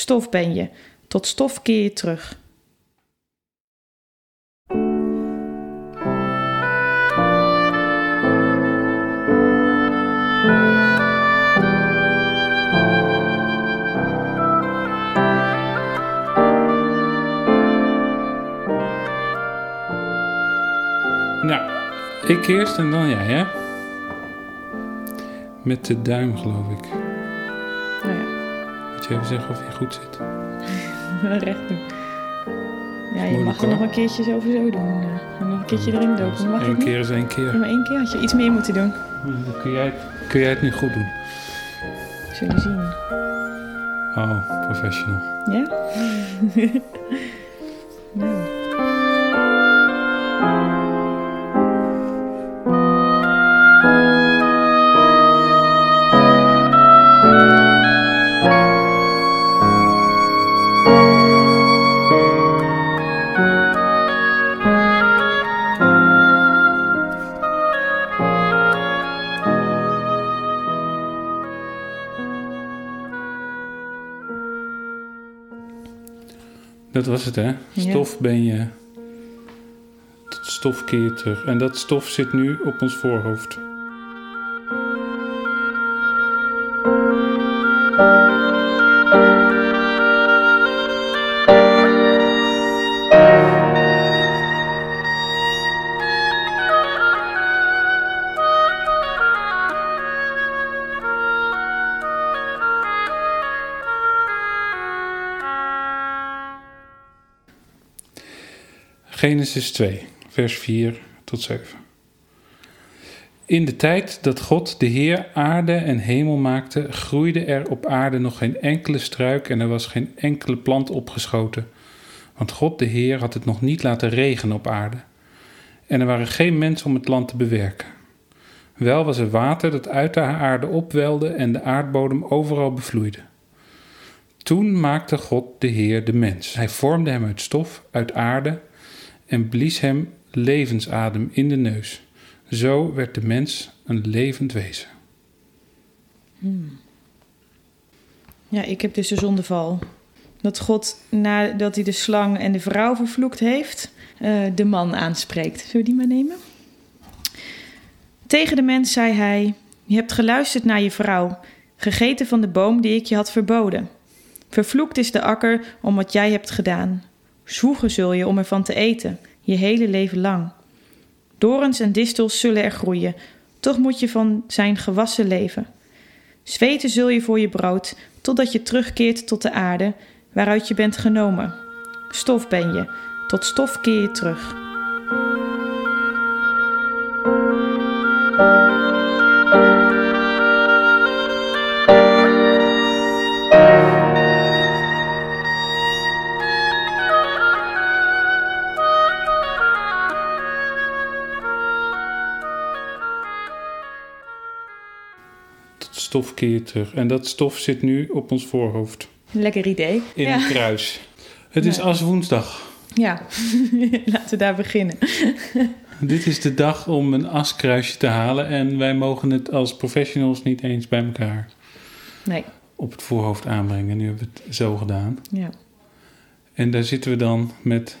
Stof ben je, tot stof keer je terug. Nou, ik eerst en dan jij, hè? Met de duim, geloof ik. Je even zeggen of je goed zit? recht doen. Ja, je Moeilijk, mag er hoor. nog een keertje zo doen. eh, en nog een keertje erin dopen. Mag Eén keer is één keer. Maar één keer had je iets meer moeten doen. Dan kun jij, het, kun jij het nu goed doen. Zullen we zien. Oh, professional. Ja? was het, hè? Stof ben je. Tot stof keer je terug. En dat stof zit nu op ons voorhoofd. Genesis 2, vers 4 tot 7. In de tijd dat God de Heer aarde en hemel maakte, groeide er op aarde nog geen enkele struik en er was geen enkele plant opgeschoten. Want God de Heer had het nog niet laten regenen op aarde. En er waren geen mensen om het land te bewerken. Wel was er water dat uit de aarde opwelde en de aardbodem overal bevloeide. Toen maakte God de Heer de mens. Hij vormde hem uit stof, uit aarde en blies hem levensadem in de neus. Zo werd de mens een levend wezen. Ja, ik heb dus de zondeval. Dat God, nadat hij de slang en de vrouw vervloekt heeft, eh, de man aanspreekt. Zullen we die maar nemen? Tegen de mens zei hij: Je hebt geluisterd naar je vrouw, gegeten van de boom die ik je had verboden. Vervloekt is de akker om wat jij hebt gedaan. Zwoegen zul je om ervan te eten, je hele leven lang. Dorens en distels zullen er groeien, toch moet je van zijn gewassen leven. Zweten zul je voor je brood, totdat je terugkeert tot de aarde, waaruit je bent genomen. Stof ben je, tot stof keer je terug. Tot stof keer je terug. En dat stof zit nu op ons voorhoofd. Lekker idee. In ja. een kruis. Het is als woensdag. ja, laten we daar beginnen. Dit is de dag om een askruisje te halen. En wij mogen het als professionals niet eens bij elkaar Nee, op het voorhoofd aanbrengen. Nu hebben we het zo gedaan. ja. En daar zitten we dan met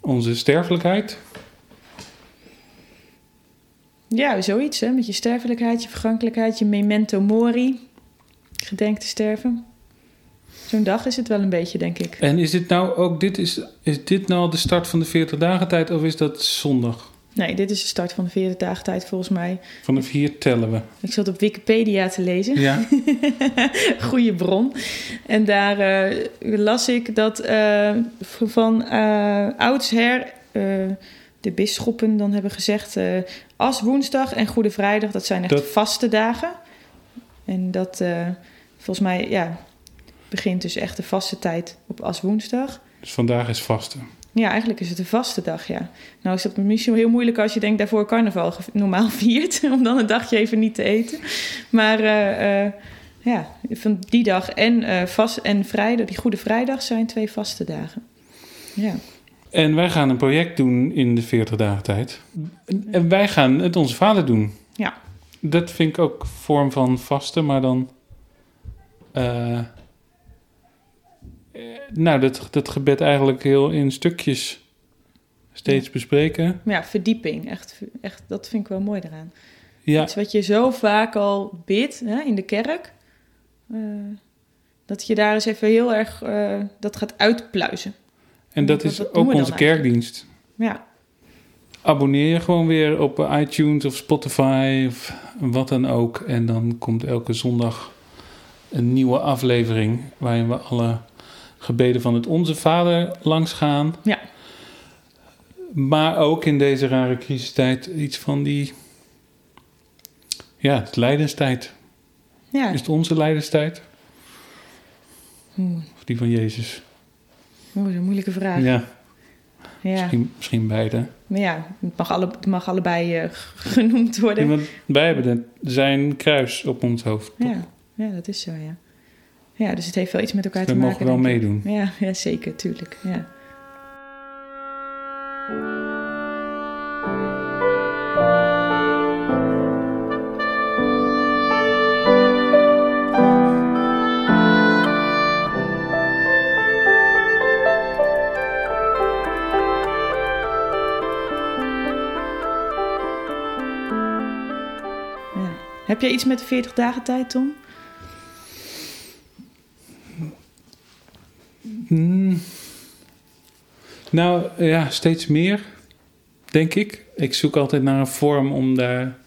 onze sterfelijkheid. Ja, zoiets hè, met je sterfelijkheid, je vergankelijkheid, je memento mori. Gedenk te sterven. Zo'n dag is het wel een beetje, denk ik. En is dit nou ook, dit is, is dit nou de start van de 40 dagen tijd of is dat zondag? Nee, dit is de start van de vierde dagentijd volgens mij. Vanaf hier tellen we. Ik zat op Wikipedia te lezen. Ja, Goeie bron. En daar eh, las ik dat eh, van eh oudsher de bisschoppen dan hebben gezegd... eh as woensdag en Goede Vrijdag, dat zijn echt Dat- vaste dagen. En dat eh, volgens mij, ja, begint dus echt de vaste tijd op as woensdag. dus vandaag is vaste. Ja, eigenlijk is het een vaste dag, ja. Nou is dat misschien heel moeilijk als je denkt daarvoor carnaval normaal viert. Om dan een dagje even niet te eten. Maar eh, ja, van die dag en, vast, en vrijdag, die Goede Vrijdag zijn twee vaste dagen. Ja, En wij gaan een project doen in de 40 dagen tijd. En wij gaan het onze vader doen. Ja. Dat vind ik ook vorm van vasten, maar dan... eh, eh, nou, dat, dat gebed eigenlijk heel in stukjes steeds bespreken. Ja, verdieping. Echt, echt, dat vind ik wel mooi eraan. Ja, Iets wat je zo vaak al bidt hè, in de kerk. eh, dat je daar eens even heel erg dat gaat uitpluizen. En dat is ook onze eigenlijk? kerkdienst. Ja, Abonneer je gewoon weer op iTunes of Spotify of wat dan ook. En dan komt elke zondag een nieuwe aflevering waarin we alle gebeden van het Onze Vader langs gaan. Ja. Maar ook in deze rare crisistijd iets van die... Ja, het lijdenstijd. ja. Is het onze lijdenstijd? Oeh, Of die van Jezus? Oeh, dat is een moeilijke vraag. Ja, Ja, misschien, misschien beide. maar ja, het mag, alle, het mag allebei eh, genoemd worden. Ja, want wij hebben de- zijn kruis op ons hoofd. toch? Ja, ja, dat is zo, ja. Ja, dus het heeft wel iets met elkaar We te mogen maken. wel denk ik. meedoen. Ja, ja, zeker, tuurlijk. Ja. Heb jij iets met de 40 dagen tijd, Tom? Hmm. Nou ja, steeds meer, denk ik. Ik zoek altijd naar een vorm om daar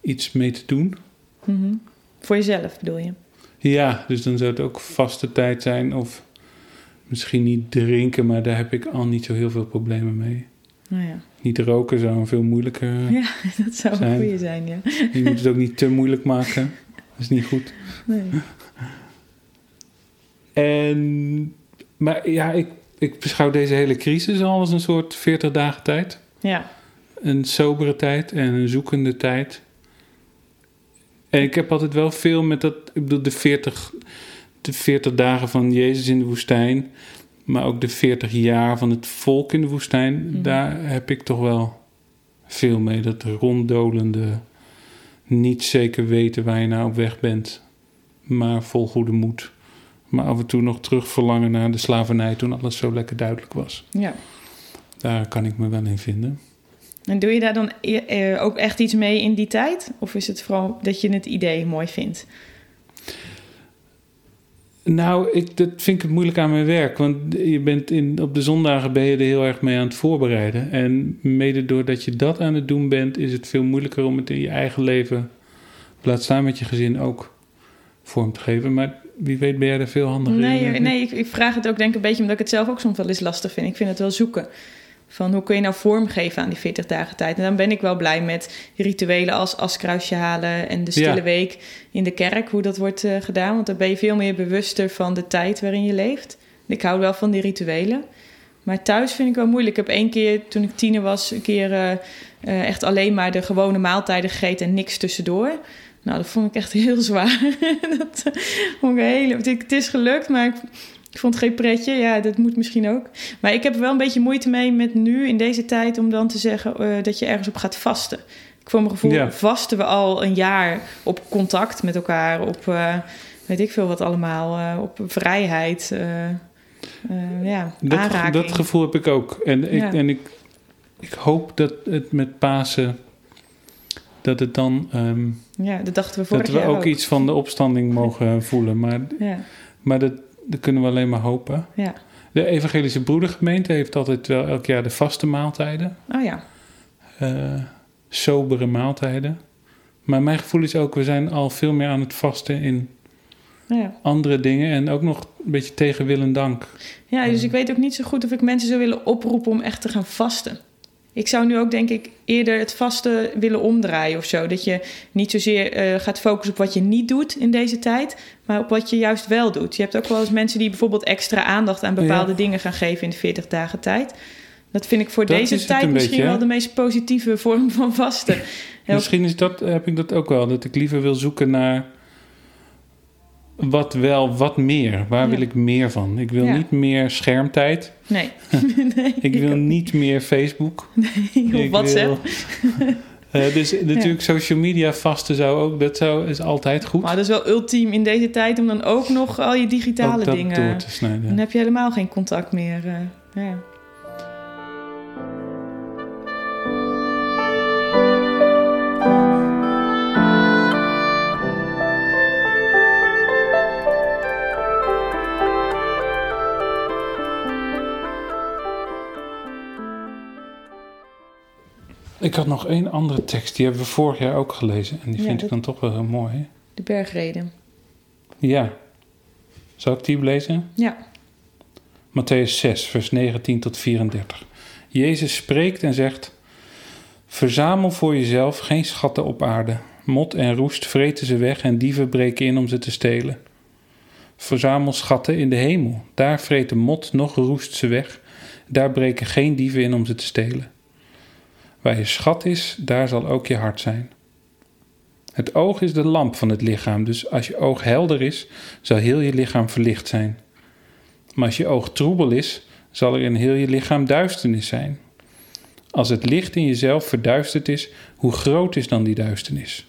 iets mee te doen. Mhm. Voor jezelf bedoel je? Ja, dus dan zou het ook vaste tijd zijn of misschien niet drinken, maar daar heb ik al niet zo heel veel problemen mee. Nou ja. Niet roken zou een veel moeilijker. ja, dat zou een Zijn. goede zijn, ja. Je moet het ook niet te moeilijk maken. Dat is niet goed. Nee. En, maar ja, ik, ik beschouw deze hele crisis al als een soort 40 dagen tijd. Ja, een sobere tijd en een zoekende tijd. En ik heb altijd wel veel met dat, ik bedoel, de 40, de 40 dagen van Jezus in de woestijn, maar ook de 40 jaar van het volk in de woestijn, Mhm. daar heb ik toch wel veel mee. Dat ronddolende, niet zeker weten waar je nou op weg bent, maar vol goede moed. Maar af en toe nog terug verlangen naar de slavernij toen alles zo lekker duidelijk was. ja. Daar kan ik me wel in vinden. En doe je daar dan e- eh, ook echt iets mee in die tijd? Of is het vooral dat je het idee mooi vindt? Nou, ik, dat vind ik het moeilijk aan mijn werk. Want je bent in, op de zondagen ben je er heel erg mee aan het voorbereiden. En mede doordat je dat aan het doen bent, is het veel moeilijker om het in je eigen leven, laat staan met je gezin, ook vorm te geven. Maar wie weet ben jij er veel handiger in. Nee, denk ik. nee ik, ik vraag het ook denk ik een beetje omdat ik het zelf ook soms wel eens lastig vind. Ik vind het wel zoeken. Van hoe kun je nou vorm geven aan die 40 dagen tijd? En dan ben ik wel blij met rituelen als askruisje halen en de stille Ja. week in de kerk, hoe dat wordt eh, gedaan. Want dan ben je veel meer bewuster van de tijd waarin je leeft. Ik hou wel van die rituelen. Maar thuis vind ik wel moeilijk. Ik heb één keer, toen ik tiener was, een keer eh, eh, echt alleen maar de gewone maaltijden gegeten en niks tussendoor. Nou, dat vond ik echt heel zwaar. dat vond ik het, het is gelukt, maar ik, ik vond het geen pretje. Ja, dat moet misschien ook. Maar ik heb wel een beetje moeite mee met nu in deze tijd om dan te zeggen eh, dat je ergens op gaat vasten. Ik voor mijn gevoel Ja. vasten we al een jaar op contact met elkaar, op eh, weet ik veel wat allemaal, eh, op vrijheid, ja, Dat, aanraking. dat gevoel heb ik ook. En, ik, Ja. en ik, ik hoop dat het met Pasen, dat het dan, ehm, ja, dat dachten we vorig dat we jaar ook, iets van de opstanding mogen voelen. Maar, Ja, maar dat, dat kunnen we alleen maar hopen. ja. De Evangelische Broedergemeente heeft altijd wel elk jaar de vaste maaltijden. Oh ja. eh, sobere maaltijden. Maar mijn gevoel is ook, we zijn al veel meer aan het vasten in ja. andere dingen. En ook nog een beetje tegen wil en dank. Ja, dus ik weet ook niet zo goed of ik mensen zou willen oproepen om echt te gaan vasten. Ik zou nu ook denk ik eerder het vasten willen omdraaien of zo. Dat je niet zozeer eh, gaat focussen op wat je niet doet in deze tijd, maar op wat je juist wel doet. Je hebt ook wel eens mensen die bijvoorbeeld extra aandacht aan bepaalde Ja. dingen gaan geven in de 40 dagen tijd. Dat vind ik voor Dat deze tijd misschien beetje, wel de meest positieve vorm van vasten. Misschien is dat, heb ik dat ook wel. Dat ik liever wil zoeken naar wat wel, wat meer. Waar Ja. wil ik meer van? Ik wil Ja. niet meer schermtijd. Nee. nee. Ik wil niet meer Facebook. Of Ik WhatsApp. wil, Eh, dus natuurlijk social media vasten zou ook, dat zou, is altijd goed. Maar dat is wel ultiem in deze tijd om dan ook nog al je digitale dingen... door te snijden. Dan heb je helemaal geen contact meer. eh, Ik had nog één andere tekst, die hebben we vorig jaar ook gelezen. En die Ja, vind dat- ik dan toch wel heel mooi. hè? De bergreden. Ja. Zal ik die lezen? Ja. Matthäus 6, vers 19 tot 34. Jezus spreekt en zegt: Verzamel voor jezelf geen schatten op aarde. Mot en roest vreten ze weg en dieven breken in om ze te stelen. Verzamel schatten in de hemel. Daar vreten mot nog roest ze weg. Daar breken geen dieven in om ze te stelen. Waar je schat is, daar zal ook je hart zijn. Het oog is de lamp van het lichaam, dus als je oog helder is, zal heel je lichaam verlicht zijn. Maar als je oog troebel is, zal er in heel je lichaam duisternis zijn. Als het licht in jezelf verduisterd is, hoe groot is dan die duisternis?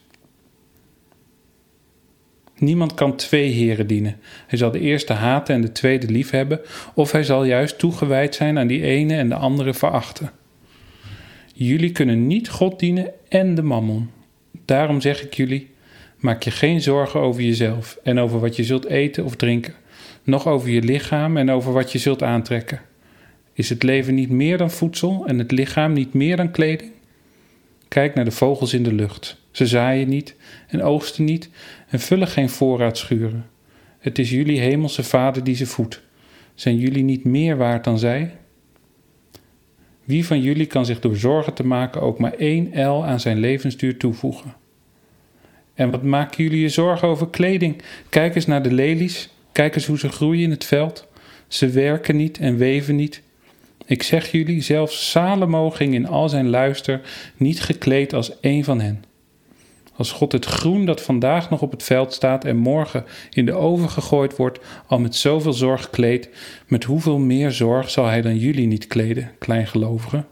Niemand kan twee heren dienen. Hij zal de eerste haten en de tweede liefhebben, of hij zal juist toegewijd zijn aan die ene en de andere verachten. Jullie kunnen niet God dienen en de mammon. Daarom zeg ik jullie: maak je geen zorgen over jezelf en over wat je zult eten of drinken, noch over je lichaam en over wat je zult aantrekken. Is het leven niet meer dan voedsel en het lichaam niet meer dan kleding? Kijk naar de vogels in de lucht. Ze zaaien niet en oogsten niet en vullen geen voorraadschuren. Het is jullie hemelse Vader die ze voedt. Zijn jullie niet meer waard dan zij? Wie van jullie kan zich door zorgen te maken ook maar één el aan zijn levensduur toevoegen? En wat maken jullie je zorgen over kleding? Kijk eens naar de lelies. Kijk eens hoe ze groeien in het veld. Ze werken niet en weven niet. Ik zeg jullie, zelfs Salomo ging in al zijn luister niet gekleed als één van hen. Als God het groen dat vandaag nog op het veld staat en morgen in de oven gegooid wordt, al met zoveel zorg kleedt, met hoeveel meer zorg zal hij dan jullie niet kleden, kleingelovigen?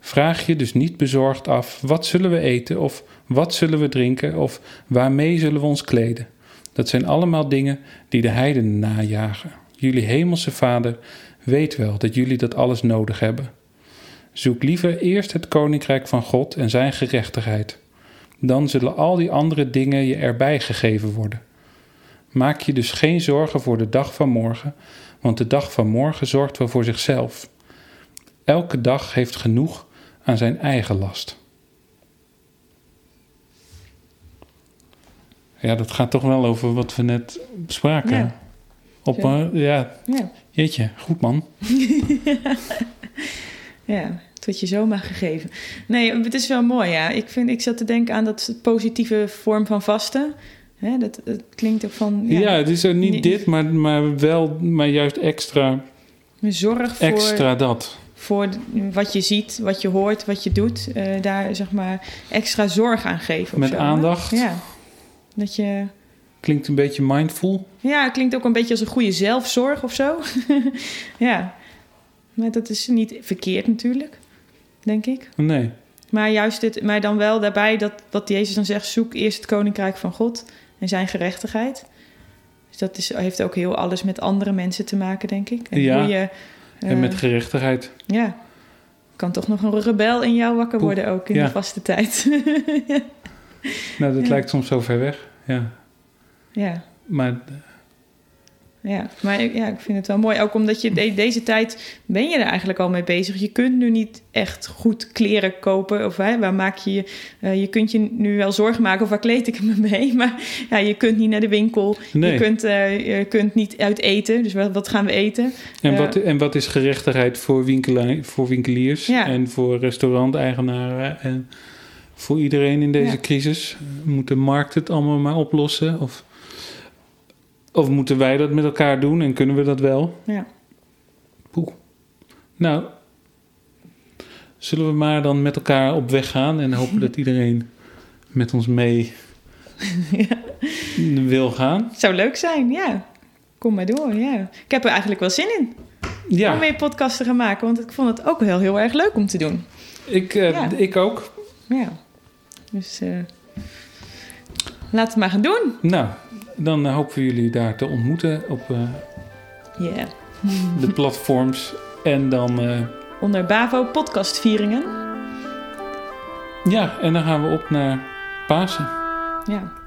Vraag je dus niet bezorgd af: wat zullen we eten, of wat zullen we drinken, of waarmee zullen we ons kleden? Dat zijn allemaal dingen die de heidenen najagen. Jullie hemelse Vader weet wel dat jullie dat alles nodig hebben. Zoek liever eerst het koninkrijk van God en zijn gerechtigheid. Dan zullen al die andere dingen je erbij gegeven worden. Maak je dus geen zorgen voor de dag van morgen, want de dag van morgen zorgt wel voor zichzelf. Elke dag heeft genoeg aan zijn eigen last. Ja, dat gaat toch wel over wat we net bespraken. Ja. Op een, ja, Ja. jeetje, goed man. Ja, wordt je zomaar gegeven. Nee, het is wel mooi, ja. Ik, vind, ik zat te denken aan dat positieve vorm van vasten. Hè, dat, dat klinkt ook van... Ja, het is ook niet Niet- dit, maar, maar wel, maar juist extra, Zorg voor, extra dat. voor wat je ziet, wat je hoort, wat je doet. eh, daar zeg maar extra zorg aan geven. Met zo, hè? aandacht. Ja. Dat je... Klinkt een beetje mindful. Ja, het klinkt ook een beetje als een goede zelfzorg of zo. ja. Maar dat is niet verkeerd natuurlijk, denk ik. Nee. Maar juist dit, maar dan wel daarbij dat wat Jezus dan zegt: zoek eerst het koninkrijk van God en zijn gerechtigheid. Dus dat is, heeft ook heel alles met andere mensen te maken, denk ik. En Ja. hoe je, en eh, met gerechtigheid. ja, kan toch nog een rebel in jou wakker worden ook in ja. de vaste tijd. Nou, dat Ja. lijkt soms zo ver weg. Ja. ja. Maar Ja, maar ja, ik vind het wel mooi. Ook omdat je de- deze tijd ben je er eigenlijk al mee bezig. Je kunt nu niet echt goed kleren kopen. Of hè, waar maak je je... eh, je kunt je nu wel zorgen maken of waar kleed ik me mee. Maar ja, je kunt niet naar de winkel. nee. Je, kunt, eh, je kunt niet uit eten. Dus wat, wat gaan we eten? en, eh, wat, en wat is gerechtigheid voor, voor winkeliers Ja. en voor restauranteigenaren en voor iedereen in deze Ja. crisis? Moet de markt het allemaal maar oplossen? Of, of moeten wij dat met elkaar doen en kunnen we dat wel? Ja. Poeh. Nou, zullen we maar dan met elkaar op weg gaan en hopen dat iedereen met ons mee wil gaan? Zou leuk zijn, ja. Kom maar door, ja. Ik heb er eigenlijk wel zin in om Ja, meer podcasts te gaan maken. Want ik vond het ook wel heel erg leuk om te doen. ik, eh, Ja. ik ook. Ja. Dus eh laten we maar gaan doen. Nou, dan eh, hopen we jullie daar te ontmoeten op eh, de platforms. En dan, eh, Onder Bavo podcastvieringen. ja, en dan gaan we op naar Pasen. Ja.